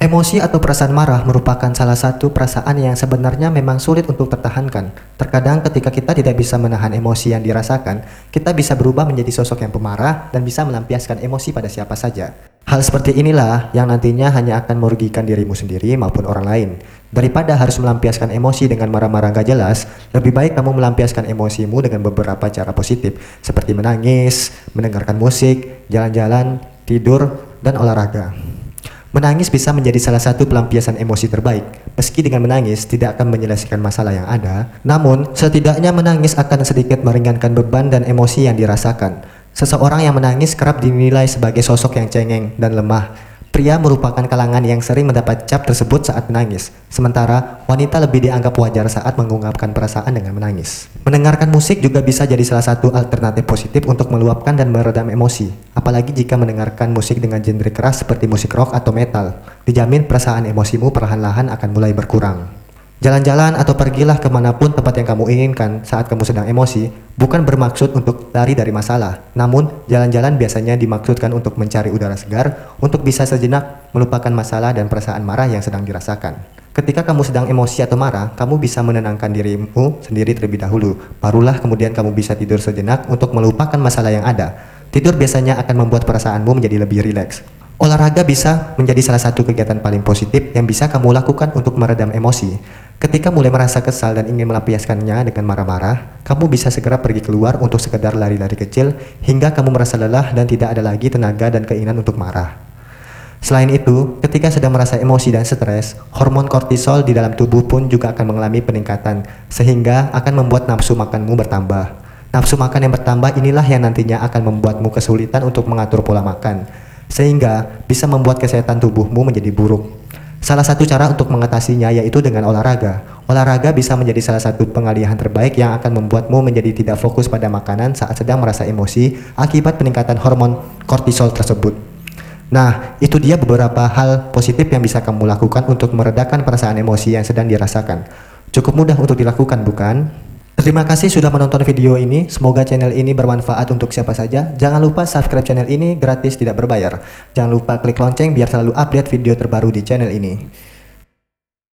Emosi atau perasaan marah merupakan salah satu perasaan yang sebenarnya memang sulit untuk tertahankan. Terkadang ketika kita tidak bisa menahan emosi yang dirasakan, kita bisa berubah menjadi sosok yang pemarah dan bisa melampiaskan emosi pada siapa saja. Hal seperti inilah yang nantinya hanya akan merugikan dirimu sendiri maupun orang lain. Daripada harus melampiaskan emosi dengan marah-marah gak jelas, lebih baik kamu melampiaskan emosimu dengan beberapa cara positif, seperti menangis, mendengarkan musik, jalan-jalan, tidur, dan olahraga. Menangis bisa menjadi salah satu pelampiasan emosi terbaik. Meski dengan menangis tidak akan menyelesaikan masalah yang ada, namun setidaknya menangis akan sedikit meringankan beban dan emosi yang dirasakan. Seseorang yang menangis kerap dinilai sebagai sosok yang cengeng dan lemah, Pria merupakan kalangan yang sering mendapat cap tersebut saat menangis, sementara wanita lebih dianggap wajar saat mengungkapkan perasaan dengan menangis. Mendengarkan musik juga bisa jadi salah satu alternatif positif untuk meluapkan dan meredam emosi, apalagi jika mendengarkan musik dengan genre keras seperti musik rock atau metal. Dijamin perasaan emosimu perlahan-lahan akan mulai berkurang. Jalan-jalan atau pergilah ke mana pun tempat yang kamu inginkan saat kamu sedang emosi bukan bermaksud untuk lari dari masalah. Namun, jalan-jalan biasanya dimaksudkan untuk mencari udara segar untuk bisa sejenak melupakan masalah dan perasaan marah yang sedang dirasakan. Ketika kamu sedang emosi atau marah, kamu bisa menenangkan dirimu sendiri terlebih dahulu. Barulah kemudian kamu bisa tidur sejenak untuk melupakan masalah yang ada. Tidur biasanya akan membuat perasaanmu menjadi lebih rileks. Olahraga bisa menjadi salah satu kegiatan paling positif yang bisa kamu lakukan untuk meredam emosi. Ketika mulai merasa kesal dan ingin melampiaskannya dengan marah-marah, kamu bisa segera pergi keluar untuk sekedar lari-lari kecil hingga kamu merasa lelah dan tidak ada lagi tenaga dan keinginan untuk marah. Selain itu, ketika sedang merasa emosi dan stres, hormon kortisol di dalam tubuh pun juga akan mengalami peningkatan, sehingga akan membuat nafsu makanmu bertambah. Nafsu makan yang bertambah inilah yang nantinya akan membuatmu kesulitan untuk mengatur pola makan, sehingga bisa membuat kesehatan tubuhmu menjadi buruk. Salah satu cara untuk mengatasinya yaitu dengan olahraga. Olahraga bisa menjadi salah satu pengalihan terbaik yang akan membuatmu menjadi tidak fokus pada makanan saat sedang merasa emosi akibat peningkatan hormon kortisol tersebut. Nah, itu dia beberapa hal positif yang bisa kamu lakukan untuk meredakan perasaan emosi yang sedang dirasakan. Cukup mudah untuk dilakukan, bukan? Terima kasih sudah menonton video ini. Semoga channel ini bermanfaat untuk siapa saja. Jangan lupa subscribe channel ini gratis tidak berbayar. Jangan lupa klik lonceng biar selalu update video terbaru di channel ini.